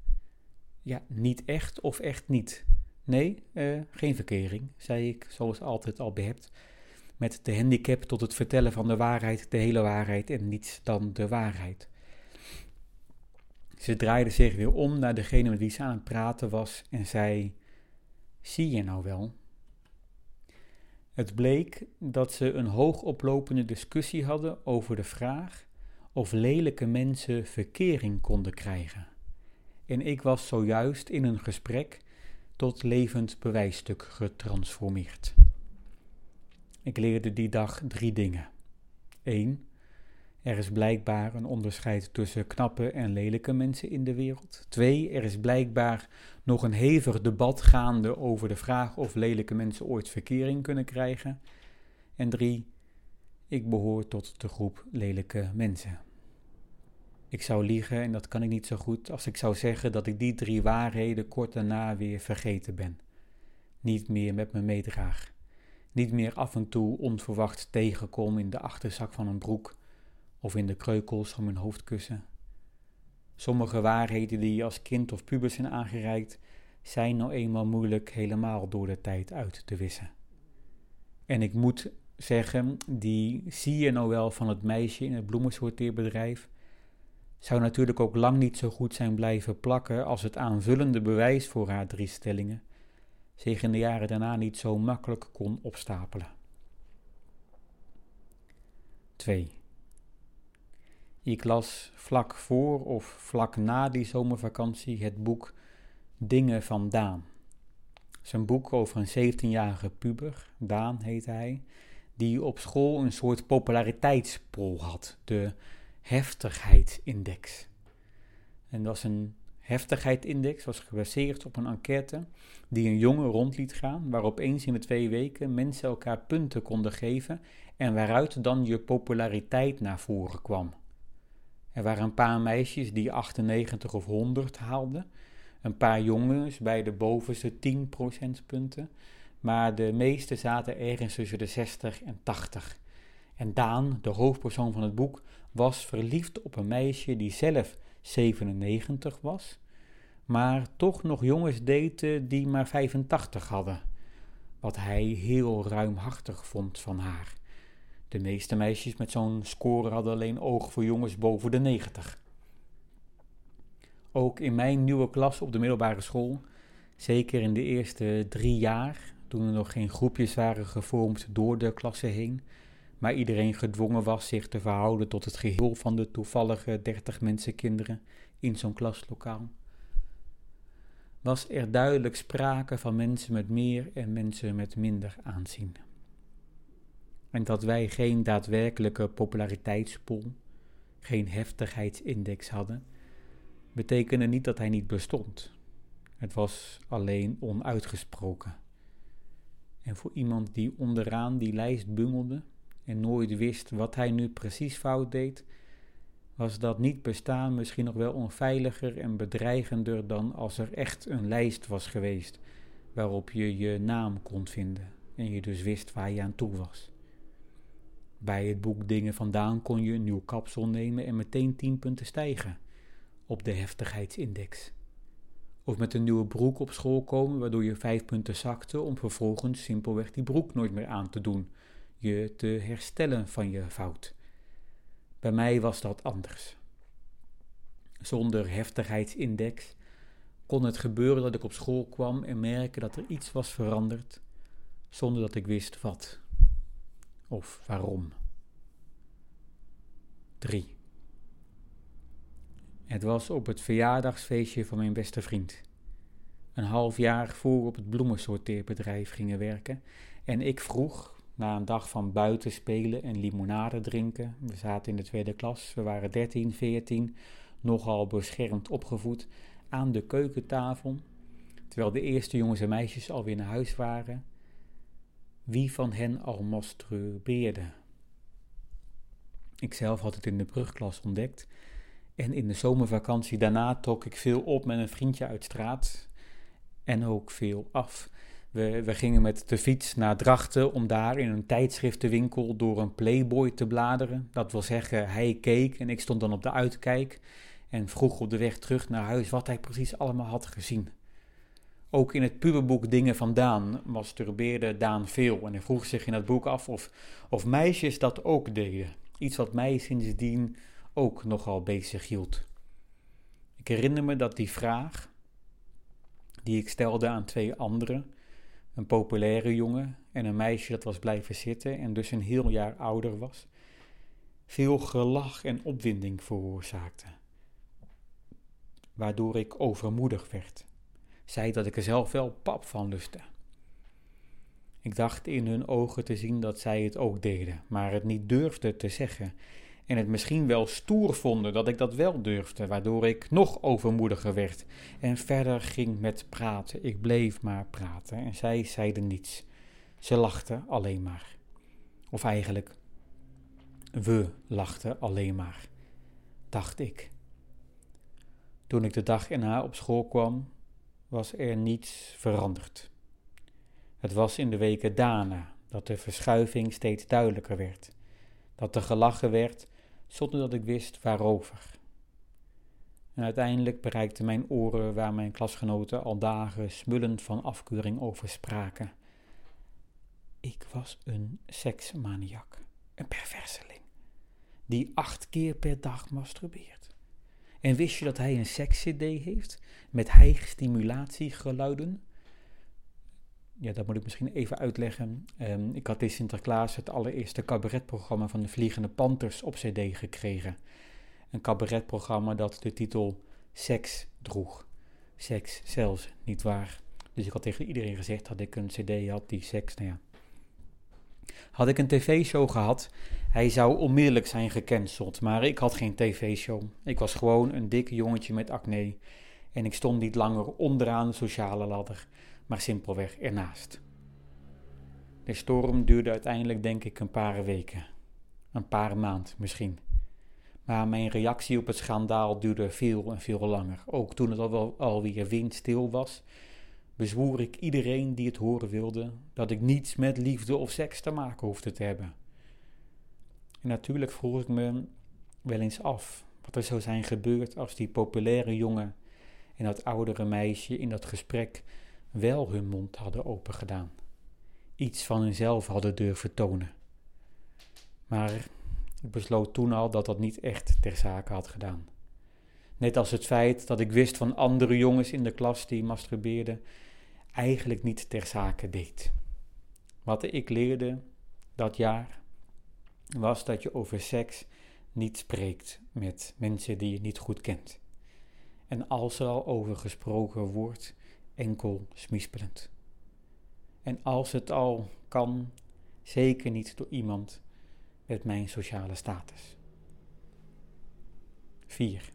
Ja, niet echt of echt niet? Nee, uh, geen verkering, zei ik, zoals altijd al behept. Met de handicap tot het vertellen van de waarheid, de hele waarheid en niets dan de waarheid. Ze draaide zich weer om naar degene met wie ze aan het praten was en zei: Zie je nou wel? Het bleek dat ze een hoogoplopende discussie hadden over de vraag of lelijke mensen verkering konden krijgen. En ik was zojuist in een gesprek tot levend bewijsstuk getransformeerd. Ik leerde die dag drie dingen. 1. Er is blijkbaar een onderscheid tussen knappe en lelijke mensen in de wereld. 2. Er is blijkbaar nog een hevig debat gaande over de vraag of lelijke mensen ooit verkering kunnen krijgen. En 3. Ik behoor tot de groep lelijke mensen. Ik zou liegen, en dat kan ik niet zo goed, als ik zou zeggen dat ik die drie waarheden kort daarna weer vergeten ben. Niet meer met me meedraag. Niet meer af en toe onverwacht tegenkom in de achterzak van een broek of in de kreukels van mijn hoofdkussen. Sommige waarheden die je als kind of puber zijn aangereikt, zijn nou eenmaal moeilijk helemaal door de tijd uit te wissen. En ik moet zeggen, die zie je nou wel van het meisje in het bloemensorteerbedrijf, zou natuurlijk ook lang niet zo goed zijn blijven plakken als het aanvullende bewijs voor haar drie stellingen zich in de jaren daarna niet zo makkelijk kon opstapelen. 2. Ik las vlak voor of vlak na die zomervakantie het boek Dingen van Daan. Een boek over een 17-jarige puber, Daan heet hij, die op school een soort populariteitspol had, de heftigheidsindex. En dat is een heftigheidsindex, was gebaseerd op een enquête die een jongen rond liet gaan, waarop eens in de twee weken mensen elkaar punten konden geven en waaruit dan je populariteit naar voren kwam. Er waren een paar meisjes die 98 of 100 haalden, een paar jongens bij de bovenste 10 procentpunten, maar de meeste zaten ergens tussen de 60 en 80. En Daan, de hoofdpersoon van het boek, was verliefd op een meisje die zelf 97 was, maar toch nog jongens daten die maar 85 hadden, wat hij heel ruimhartig vond van haar. De meeste meisjes met zo'n score hadden alleen oog voor jongens boven de 90. Ook in mijn nieuwe klas op de middelbare school, zeker in de eerste drie jaar, toen er nog geen groepjes waren gevormd door de klasse heen, maar iedereen gedwongen was zich te verhouden tot het geheel van de toevallige 30 mensen kinderen in zo'n klaslokaal, was er duidelijk sprake van mensen met meer en mensen met minder aanzien en dat wij geen daadwerkelijke populariteitspool, geen heftigheidsindex hadden, betekende niet dat hij niet bestond. Het was alleen onuitgesproken. En voor iemand die onderaan die lijst bungelde en nooit wist wat hij nu precies fout deed, was dat niet bestaan misschien nog wel onveiliger en bedreigender dan als er echt een lijst was geweest waarop je je naam kon vinden en je dus wist waar je aan toe was. Bij het boek Dingen vandaan kon je een nieuw kapsel nemen en meteen 10 punten stijgen op de heftigheidsindex. Of met een nieuwe broek op school komen, waardoor je 5 punten zakte om vervolgens simpelweg die broek nooit meer aan te doen, je te herstellen van je fout. Bij mij was dat anders. Zonder heftigheidsindex kon het gebeuren dat ik op school kwam en merken dat er iets was veranderd, zonder dat ik wist wat of waarom. 3. Het was op het verjaardagsfeestje van mijn beste vriend. Een half jaar voor op het bloemensorteerbedrijf gingen werken en ik vroeg, na een dag van buiten spelen en limonade drinken, we zaten in de tweede klas, we waren 13, 14, nogal beschermd opgevoed, aan de keukentafel, terwijl de eerste jongens en meisjes alweer naar huis waren, wie van hen al masturbeerde. Ikzelf had het in de brugklas ontdekt en in de zomervakantie daarna trok ik veel op met een vriendje uit straat en ook veel af. We, we gingen met de fiets naar Drachten om daar in een tijdschriftenwinkel door een Playboy te bladeren. Dat wil zeggen, hij keek en ik stond dan op de uitkijk en vroeg op de weg terug naar huis wat hij precies allemaal had gezien. Ook in het puberboek Dingen van Daan masturbeerde Daan veel en hij vroeg zich in het boek af of, of meisjes dat ook deden. Iets wat mij sindsdien ook nogal bezig hield. Ik herinner me dat die vraag, die ik stelde aan twee anderen, een populaire jongen en een meisje dat was blijven zitten en dus een heel jaar ouder was, veel gelach en opwinding veroorzaakte, waardoor ik overmoedig werd, zei dat ik er zelf wel pap van lustte. Ik dacht in hun ogen te zien dat zij het ook deden, maar het niet durfden te zeggen en het misschien wel stoer vonden dat ik dat wel durfde, waardoor ik nog overmoediger werd en verder ging met praten. Ik bleef maar praten en zij zeiden niets. Ze lachten alleen maar. Of eigenlijk, we lachten alleen maar, dacht ik. Toen ik de dag erna op school kwam, was er niets veranderd. Het was in de weken daarna dat de verschuiving steeds duidelijker werd, dat er gelachen werd zonder dat ik wist waarover. En uiteindelijk bereikten mijn oren waar mijn klasgenoten al dagen smullend van afkeuring over spraken. Ik was een seksmaniak, een perverseling, die acht keer per dag masturbeert. En wist je dat hij een seks-cd heeft met hijg-stimulatiegeluiden? Ja, dat moet ik misschien even uitleggen. Um, ik had in Sinterklaas het allereerste cabaretprogramma van de Vliegende Panthers op CD gekregen. Een cabaretprogramma dat de titel Seks droeg. Seks zelfs, niet waar. Dus ik had tegen iedereen gezegd dat ik een CD had die seks, nou ja. Had ik een tv-show gehad, hij zou onmiddellijk zijn gecanceld. Maar ik had geen tv-show. Ik was gewoon een dik jongetje met acne. En ik stond niet langer onderaan de sociale ladder maar simpelweg ernaast. De storm duurde uiteindelijk denk ik een paar weken, een paar maand misschien. Maar mijn reactie op het schandaal duurde veel en veel langer. Ook toen het al alweer windstil was, bezwoer ik iedereen die het horen wilde dat ik niets met liefde of seks te maken hoefde te hebben. En natuurlijk vroeg ik me wel eens af wat er zou zijn gebeurd als die populaire jongen en dat oudere meisje in dat gesprek wel hun mond hadden opengedaan, iets van hunzelf hadden durven tonen. Maar ik besloot toen al dat dat niet echt ter zake had gedaan. Net als het feit dat ik wist van andere jongens in de klas die masturbeerden, eigenlijk niet ter zake deed. Wat ik leerde dat jaar was dat je over seks niet spreekt met mensen die je niet goed kent. En als er al over gesproken wordt, enkel smispelend. En als het al kan, zeker niet door iemand met mijn sociale status. 4.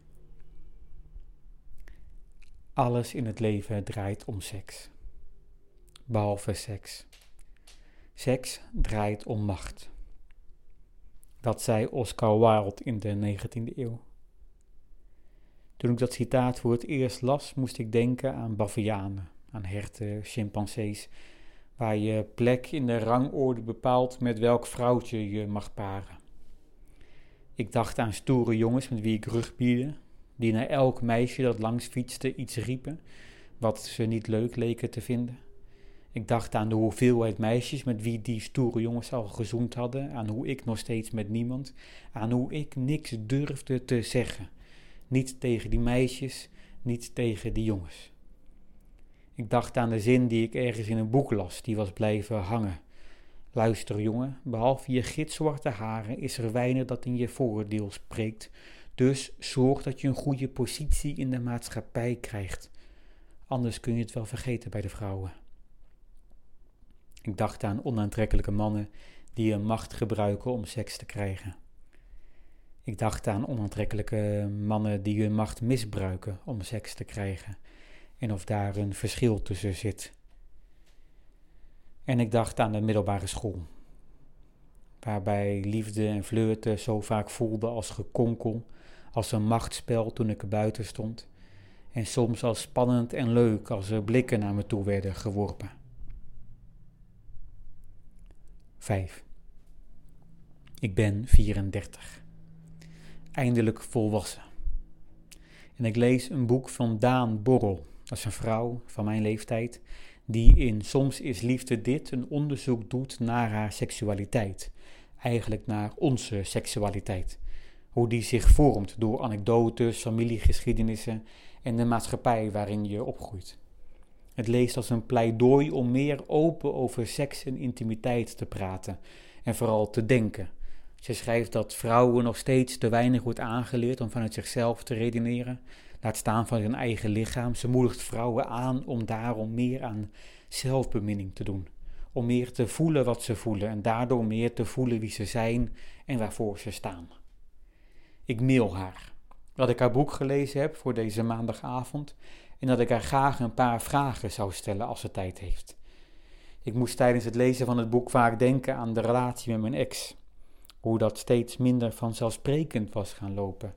Alles in het leven draait om seks. Behalve seks. Seks draait om macht. Dat zei Oscar Wilde in de 19e eeuw. Toen ik dat citaat voor het eerst las, moest ik denken aan bavianen, aan herten, chimpansees, waar je plek in de rangorde bepaalt met welk vrouwtje je mag paren. Ik dacht aan stoere jongens met wie ik rugbieden, die naar elk meisje dat langs fietste iets riepen, wat ze niet leuk leken te vinden. Ik dacht aan de hoeveelheid meisjes met wie die stoere jongens al gezoend hadden, aan hoe ik nog steeds met niemand, aan hoe ik niks durfde te zeggen niet tegen die meisjes, niet tegen die jongens. Ik dacht aan de zin die ik ergens in een boek las, die was blijven hangen. Luister, jongen, behalve je gitzwarte haren is er weinig dat in je voordeel spreekt. Dus zorg dat je een goede positie in de maatschappij krijgt. Anders kun je het wel vergeten bij de vrouwen. Ik dacht aan onaantrekkelijke mannen die hun macht gebruiken om seks te krijgen. Ik dacht aan onaantrekkelijke mannen die hun macht misbruiken om seks te krijgen en of daar een verschil tussen zit. En ik dacht aan de middelbare school, waarbij liefde en flirten zo vaak voelden als gekonkel, als een machtsspel toen ik er buiten stond, en soms als spannend en leuk als er blikken naar me toe werden geworpen. 5. Ik ben 34 eindelijk volwassen. En ik lees een boek van Daan Borrel. Dat is een vrouw van mijn leeftijd die in Soms is liefde dit een onderzoek doet naar haar seksualiteit. Eigenlijk naar onze seksualiteit. Hoe die zich vormt door anekdotes, familiegeschiedenissen en de maatschappij waarin je opgroeit. Het leest als een pleidooi om meer open over seks en intimiteit te praten en vooral te denken Ze schrijft dat vrouwen nog steeds te weinig wordt aangeleerd om vanuit zichzelf te redeneren, laat staan van hun eigen lichaam. Ze moedigt vrouwen aan om daarom meer aan zelfbeminning te doen, om meer te voelen wat ze voelen en daardoor meer te voelen wie ze zijn en waarvoor ze staan. Ik mail haar dat ik haar boek gelezen heb voor deze maandagavond en dat ik haar graag een paar vragen zou stellen als ze tijd heeft. Ik moest tijdens het lezen van het boek vaak denken aan de relatie met mijn ex. Hoe dat steeds minder vanzelfsprekend was gaan lopen.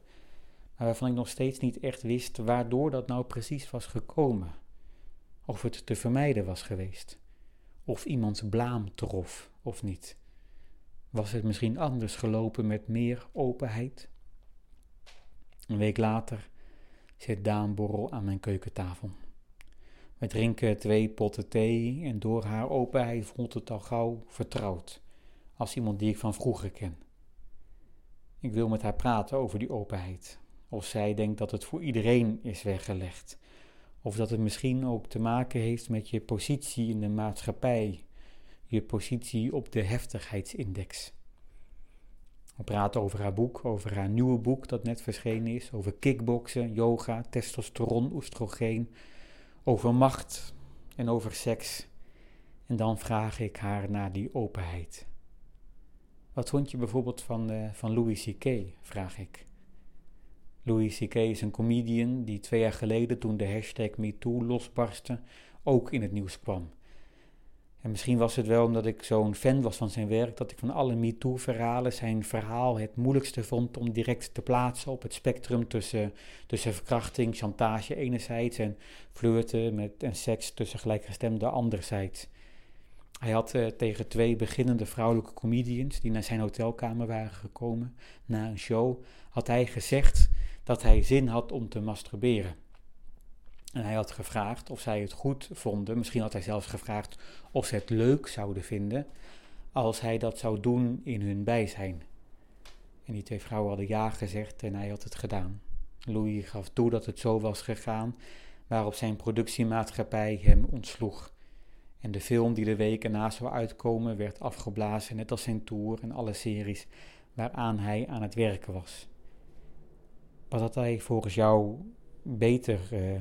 Waarvan ik nog steeds niet echt wist waardoor dat nou precies was gekomen. Of het te vermijden was geweest. Of iemands blaam trof of niet. Was het misschien anders gelopen met meer openheid? Een week later zit Daan Borrel aan mijn keukentafel. We drinken twee potten thee en door haar openheid voelt het al gauw vertrouwd, als iemand die ik van vroeger ken. Ik wil met haar praten over die openheid, of zij denkt dat het voor iedereen is weggelegd, of dat het misschien ook te maken heeft met je positie in de maatschappij, je positie op de heftigheidsindex. We praten over haar boek, over haar nieuwe boek dat net verschenen is, over kickboksen, yoga, testosteron, oestrogeen, over macht en over seks. En dan vraag ik haar naar die openheid. Wat vond je bijvoorbeeld van, uh, van Louis C.K., vraag ik. Louis C.K. is een comedian die twee jaar geleden, toen de hashtag MeToo losbarstte, ook in het nieuws kwam. En misschien was het wel omdat ik zo'n fan was van zijn werk, dat ik van alle MeToo-verhalen zijn verhaal het moeilijkste vond om direct te plaatsen op het spectrum tussen, tussen verkrachting, chantage enerzijds en flirten met, en seks tussen gelijkgestemden anderzijds. Hij had uh, tegen twee beginnende vrouwelijke comedians die naar zijn hotelkamer waren gekomen na een show, had hij gezegd dat hij zin had om te masturberen. En hij had gevraagd of zij het goed vonden. Misschien had hij zelfs gevraagd of ze het leuk zouden vinden als hij dat zou doen in hun bijzijn. En die twee vrouwen hadden ja gezegd en hij had het gedaan. Louis gaf toe dat het zo was gegaan, waarop zijn productiemaatschappij hem ontsloeg. En de film die de week erna zou uitkomen werd afgeblazen, net als zijn tour en alle series waaraan hij aan het werken was. Wat had hij volgens jou beter uh,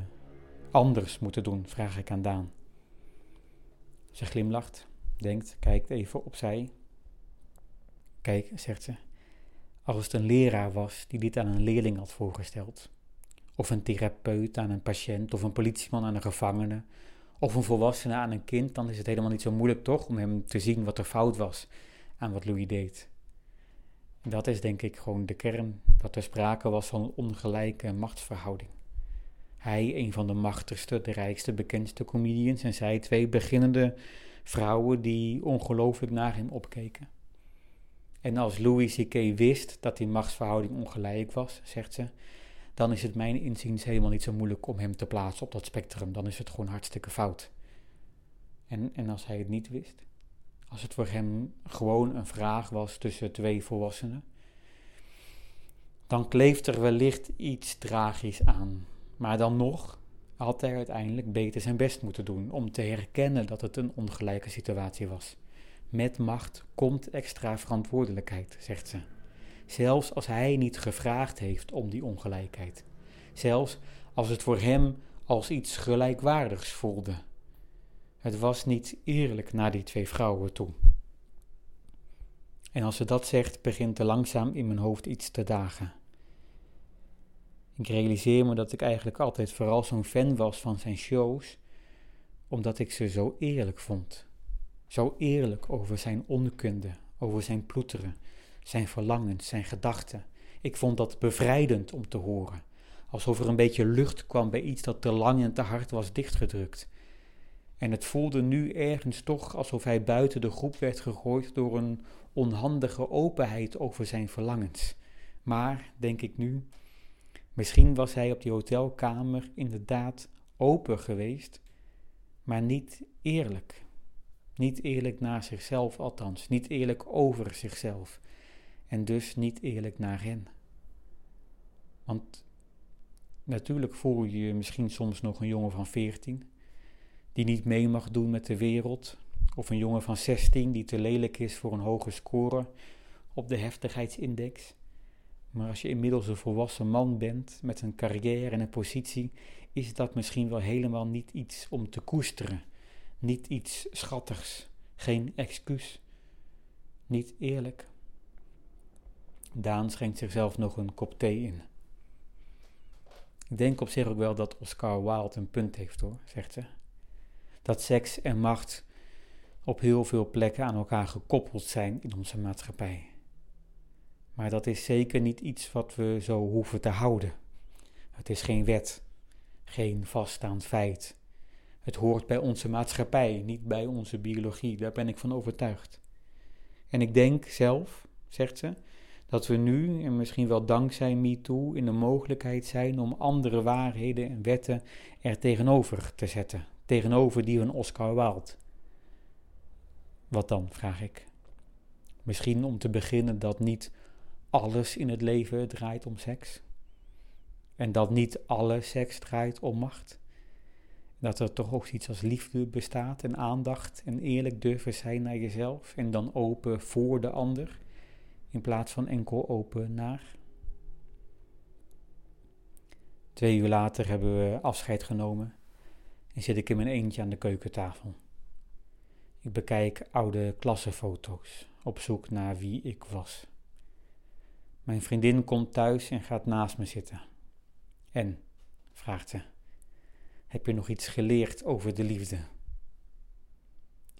anders moeten doen, vraag ik aan Daan. Ze glimlacht, denkt, kijkt even opzij. Kijk, zegt ze, als het een leraar was die dit aan een leerling had voorgesteld, of een therapeut aan een patiënt, of een politieman aan een gevangene, of een volwassene aan een kind, dan is het helemaal niet zo moeilijk toch om hem te zien wat er fout was aan wat Louis deed. Dat is denk ik gewoon de kern, dat er sprake was van een ongelijke machtsverhouding. Hij, een van de machtigste, de rijkste, bekendste comedians, en zij, twee beginnende vrouwen die ongelooflijk naar hem opkeken. En als Louis C.K. wist dat die machtsverhouding ongelijk was, zegt ze, dan is het mijn inziens helemaal niet zo moeilijk om hem te plaatsen op dat spectrum. Dan is het gewoon hartstikke fout. En, en als hij het niet wist, als het voor hem gewoon een vraag was tussen twee volwassenen, dan kleeft er wellicht iets tragisch aan. Maar dan nog had hij uiteindelijk beter zijn best moeten doen om te herkennen dat het een ongelijke situatie was. Met macht komt extra verantwoordelijkheid, zegt ze. Zelfs als hij niet gevraagd heeft om die ongelijkheid. Zelfs als het voor hem als iets gelijkwaardigs voelde. Het was niet eerlijk naar die twee vrouwen toe. En als ze dat zegt, begint er langzaam in mijn hoofd iets te dagen. Ik realiseer me dat ik eigenlijk altijd vooral zo'n fan was van zijn shows, omdat ik ze zo eerlijk vond. Zo eerlijk over zijn onkunde, over zijn ploeteren, zijn verlangens, zijn gedachten. Ik vond dat bevrijdend om te horen, alsof er een beetje lucht kwam bij iets dat te lang en te hard was dichtgedrukt. En het voelde nu ergens toch alsof hij buiten de groep werd gegooid door een onhandige openheid over zijn verlangens. Maar, denk ik nu, Misschien was hij op die hotelkamer inderdaad open geweest, maar niet eerlijk. Niet eerlijk naar zichzelf althans, niet eerlijk over zichzelf en dus niet eerlijk naar hen. Want natuurlijk voel je je misschien soms nog een jongen van 14 die niet mee mag doen met de wereld, of een jongen van 16 die te lelijk is voor een hoge score, op de heftigheidsindex. Maar als je inmiddels een volwassen man bent met een carrière en een positie, is dat misschien wel helemaal niet iets om te koesteren. Niet iets schattigs. Geen excuus. Niet eerlijk. Daan schenkt zichzelf nog een kop thee in. Ik denk op zich ook wel dat Oscar Wilde een punt heeft hoor, zegt ze. Dat seks en macht op heel veel plekken aan elkaar gekoppeld zijn in onze maatschappij. Maar dat is zeker niet iets wat we zo hoeven te houden. Het is geen wet, geen vaststaand feit. Het hoort bij onze maatschappij, niet bij onze biologie, daar ben ik van overtuigd. En ik denk zelf, zegt ze, dat we nu, en misschien wel dankzij MeToo, in de mogelijkheid zijn om andere waarheden en wetten er tegenover te zetten, tegenover die van Oscar Wilde. Wat dan, vraag ik. Misschien om te beginnen dat niet alles in het leven draait om seks. En dat niet alle seks draait om macht. Dat er toch ook iets als liefde bestaat en aandacht en eerlijk durven zijn naar jezelf en dan open voor de ander in plaats van enkel open naar. Twee uur later hebben we afscheid genomen en zit ik in mijn eentje aan de keukentafel. Ik bekijk oude klassenfoto's op zoek naar wie ik was. Mijn vriendin komt thuis en gaat naast me zitten. En, vraagt ze, heb je nog iets geleerd over de liefde?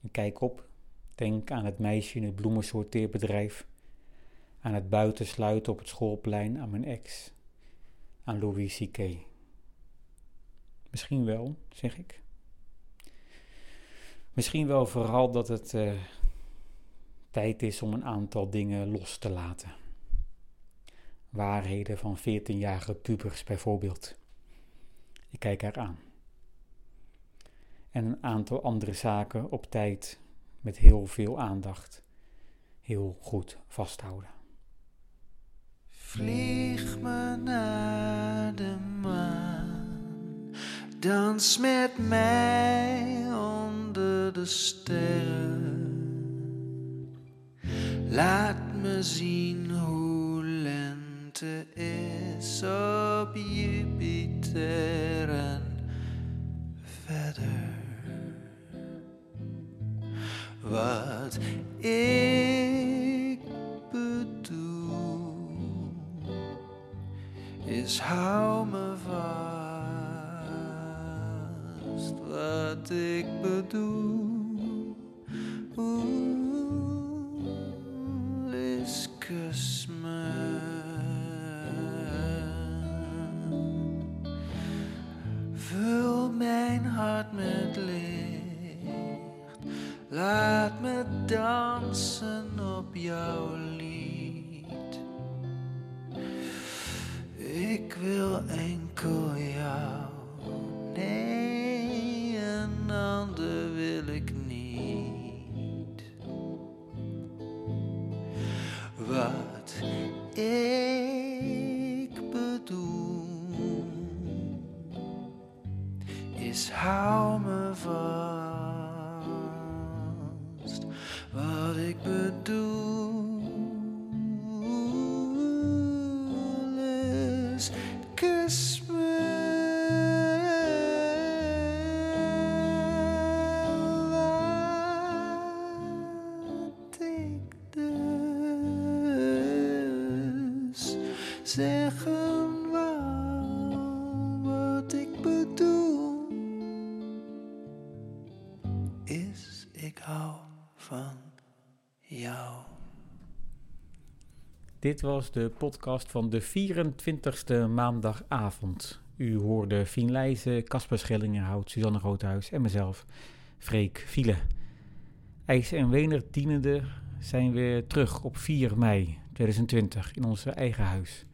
Ik kijk op, denk aan het meisje in het bloemensorteerbedrijf, aan het buitensluiten op het schoolplein, aan mijn ex, aan Louis C.K. Misschien wel, zeg ik. Misschien wel vooral dat het uh, tijd is om een aantal dingen los te laten. Waarheden van 14-jarige pubers bijvoorbeeld. Ik kijk haar aan. En een aantal andere zaken op tijd met heel veel aandacht heel goed vasthouden. Vlieg me naar de maan, dans met mij onder de sterren. Laat me zien hoe lente is op Jupiter en verder. Wat ik is hou me vast. Wat ik bedoel oeh, is kus me. Vul mijn hart met licht. Laat me dansen op jouw lied. Ik wil enkel Dit was de podcast van de 24ste maandagavond. U hoorde Fien Leijzen, Casper Schillingenhout, Suzanne Groothuis en mezelf, Freek Fiele. IJs en Wener dienende zijn weer terug op 4 mei 2020 in ons eigen huis.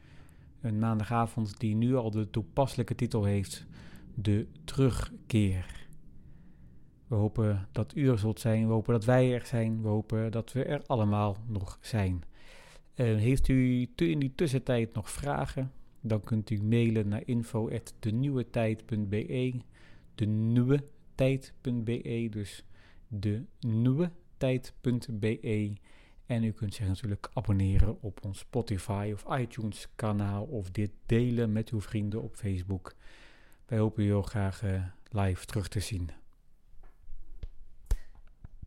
Een maandagavond die nu al de toepasselijke titel heeft, De Terugkeer. We hopen dat u er zult zijn, we hopen dat wij er zijn, we hopen dat we er allemaal nog zijn. Uh, heeft u in die tussentijd nog vragen? Dan kunt u mailen naar info.denieuwetijd.be De nieuwe tijd.be Dus de nieuwe tijd.be En u kunt zich natuurlijk abonneren op ons Spotify of iTunes kanaal of dit delen met uw vrienden op Facebook. Wij hopen u heel graag uh, live terug te zien.